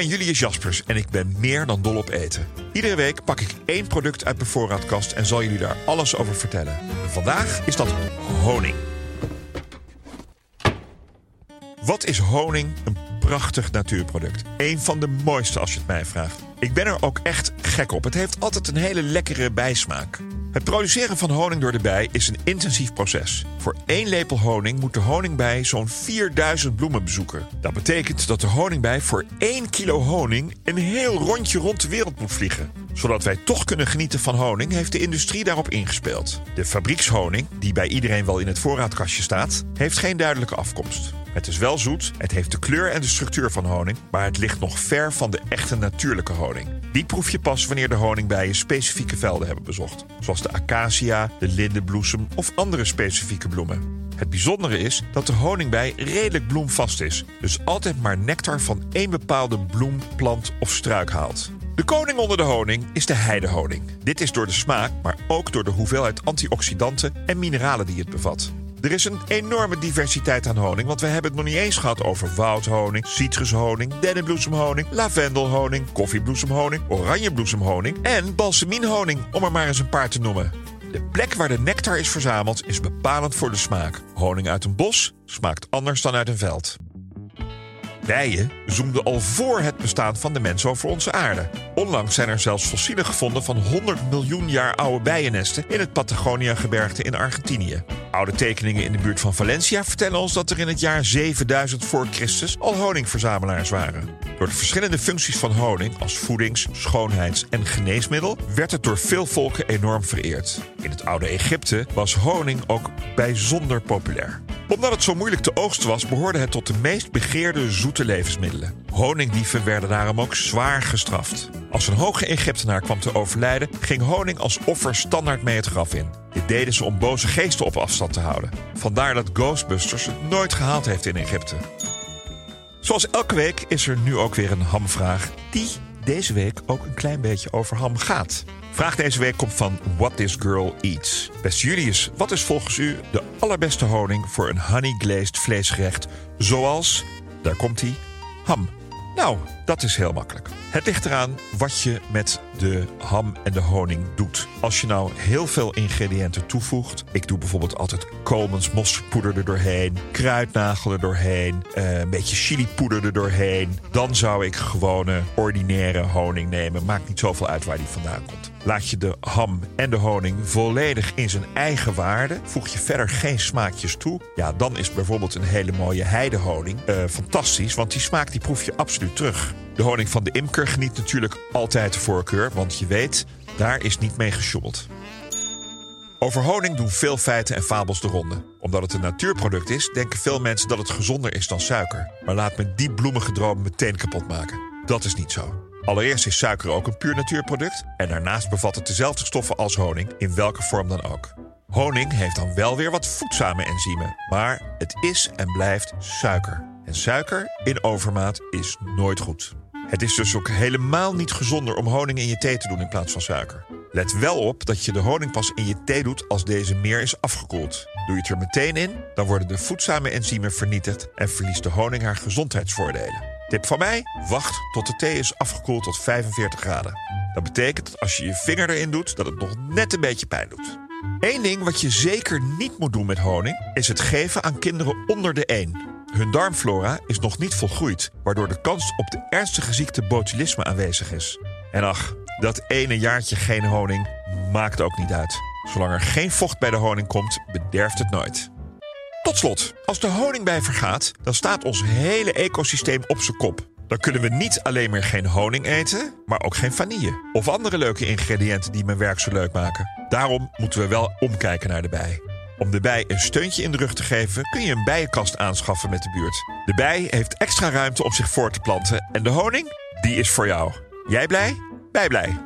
Ben Julius Jaspers en ik ben meer dan dol op eten. Iedere week pak ik één product uit mijn voorraadkast en zal jullie daar alles over vertellen. Vandaag is dat honing. Wat is honing? Een prachtig natuurproduct. Een van de mooiste als je het mij vraagt. Ik ben er ook echt gek op. Het heeft altijd een hele lekkere bijsmaak. Het produceren van honing door de bij is een intensief proces. Voor één lepel honing moet de honingbij zo'n 4000 bloemen bezoeken. Dat betekent dat de honingbij voor 1 kilo honing een heel rondje rond de wereld moet vliegen. Zodat wij toch kunnen genieten van honing, heeft de industrie daarop ingespeeld. De fabriekshoning, die bij iedereen wel in het voorraadkastje staat, heeft geen duidelijke afkomst. Het is wel zoet, het heeft de kleur en de structuur van honing, maar het ligt nog ver van de echte natuurlijke honing. Die proef je pas wanneer de honingbijen specifieke velden hebben bezocht, zoals de acacia, de lindenbloesem of andere specifieke bloemen. Het bijzondere is dat de honingbij redelijk bloemvast is, dus altijd maar nectar van één bepaalde bloem, plant of struik haalt. De koning onder de honing is de heidehoning. Dit is door de smaak, maar ook door de hoeveelheid antioxidanten en mineralen die het bevat. Er is een enorme diversiteit aan honing, want we hebben het nog niet eens gehad over woudhoning, citrushoning, dennenbloesemhoning, lavendelhoning, koffiebloesemhoning, oranjebloesemhoning en balseminhoning, om er maar eens een paar te noemen. De plek waar de nectar is verzameld is bepalend voor de smaak. Honing uit een bos smaakt anders dan uit een veld. Bijen zoemden al voor het bestaan van de mens over onze aarde. Onlangs zijn er zelfs fossielen gevonden van 100 miljoen jaar oude bijennesten in het Patagonia-gebergte in Argentinië. Oude tekeningen in de buurt van Valencia vertellen ons dat er in het jaar 7000 voor Christus al honingverzamelaars waren. Door de verschillende functies van honing als voedings-, schoonheids- en geneesmiddel werd het door veel volken enorm vereerd. In het oude Egypte was honing ook bijzonder populair omdat het zo moeilijk te oogsten was, behoorde het tot de meest begeerde zoete levensmiddelen. Honingdieven werden daarom ook zwaar gestraft. Als een hoge Egyptenaar kwam te overlijden, ging honing als offer standaard mee het graf in. Dit deden ze om boze geesten op afstand te houden. Vandaar dat Ghostbusters het nooit gehaald heeft in Egypte. Zoals elke week is er nu ook weer een hamvraag die deze week ook een klein beetje over ham gaat. Vraag deze week komt van What This Girl Eats. Beste Julius, wat is volgens u de allerbeste honing voor een honey glazed vleesgerecht zoals, daar komt hij, ham? Nou, dat is heel makkelijk. Het ligt eraan wat je met de ham en de honing doet. Als je nou heel veel ingrediënten toevoegt. Ik doe bijvoorbeeld altijd Coleman's mosterdpoeder er doorheen. Kruidnagel er doorheen. eh, een beetje chilipoeder er doorheen. Dan zou ik gewone ordinaire honing nemen. Maakt niet zoveel uit waar die vandaan komt. Laat je de ham en de honing volledig in zijn eigen waarde. Voeg je verder geen smaakjes toe. Ja, dan is bijvoorbeeld een hele mooie heidehoning eh, fantastisch. Want die smaak die proef je absoluut terug. De honing van de imker geniet natuurlijk altijd de voorkeur. Want je weet, daar is niet mee gesjoemeld. Over honing doen veel feiten en fabels de ronde. Omdat het een natuurproduct is, denken veel mensen dat het gezonder is dan suiker. Maar laat me die bloemige droom meteen kapot maken. Dat is niet zo. Allereerst is suiker ook een puur natuurproduct. En daarnaast bevat het dezelfde stoffen als honing, in welke vorm dan ook. Honing heeft dan wel weer wat voedzame enzymen. Maar het is en blijft suiker. En suiker in overmaat is nooit goed. Het is dus ook helemaal niet gezonder om honing in je thee te doen in plaats van suiker. Let wel op dat je de honing pas in je thee doet als deze meer is afgekoeld. Doe je het er meteen in, dan worden de voedzame enzymen vernietigd en verliest de honing haar gezondheidsvoordelen. Tip van mij: wacht tot de thee is afgekoeld tot 45 graden. Dat betekent dat als je je vinger erin doet, dat het nog net een beetje pijn doet. Eén ding wat je zeker niet moet doen met honing is het geven aan kinderen onder de 1. Hun darmflora is nog niet volgroeid, waardoor de kans op de ernstige ziekte botulisme aanwezig is. En ach, dat ene jaartje geen honing maakt ook niet uit. Zolang er geen vocht bij de honing komt, bederft het nooit. Tot slot, als de honingbij vergaat, dan staat ons hele ecosysteem op zijn kop. Dan kunnen we niet alleen meer geen honing eten, maar ook geen vanille. Of andere leuke ingrediënten die mijn werk zo leuk maken. Daarom moeten we wel omkijken naar de bij. Om de bij een steuntje in de rug te geven, kun je een bijenkast aanschaffen met de buurt. De bij heeft extra ruimte om zich voor te planten. En de honing, die is voor jou. Jij blij? Wij blij.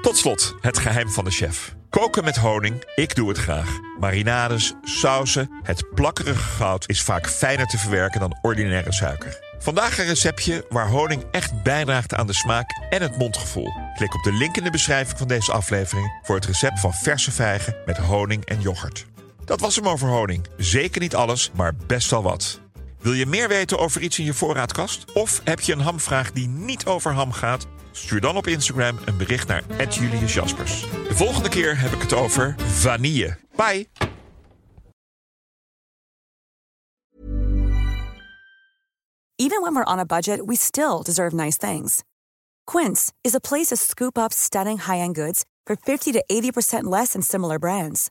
Tot slot, het geheim van de chef. Koken met honing, ik doe het graag. Marinades, sauzen, het plakkerige goud is vaak fijner te verwerken dan ordinaire suiker. Vandaag een receptje waar honing echt bijdraagt aan de smaak en het mondgevoel. Klik op de link in de beschrijving van deze aflevering voor het recept van verse vijgen met honing en yoghurt. Dat was hem over honing. Zeker niet alles, maar best wel wat. Wil je meer weten over iets in je voorraadkast? Of heb je een hamvraag die niet over ham gaat? Stuur dan op Instagram een bericht naar Julius Jaspers. De volgende keer heb ik het over vanille. Bye! Even when we're on a budget, we still deserve nice things. Quince is a place to scoop up stunning high-end goods for 50 to 80% less than similar brands.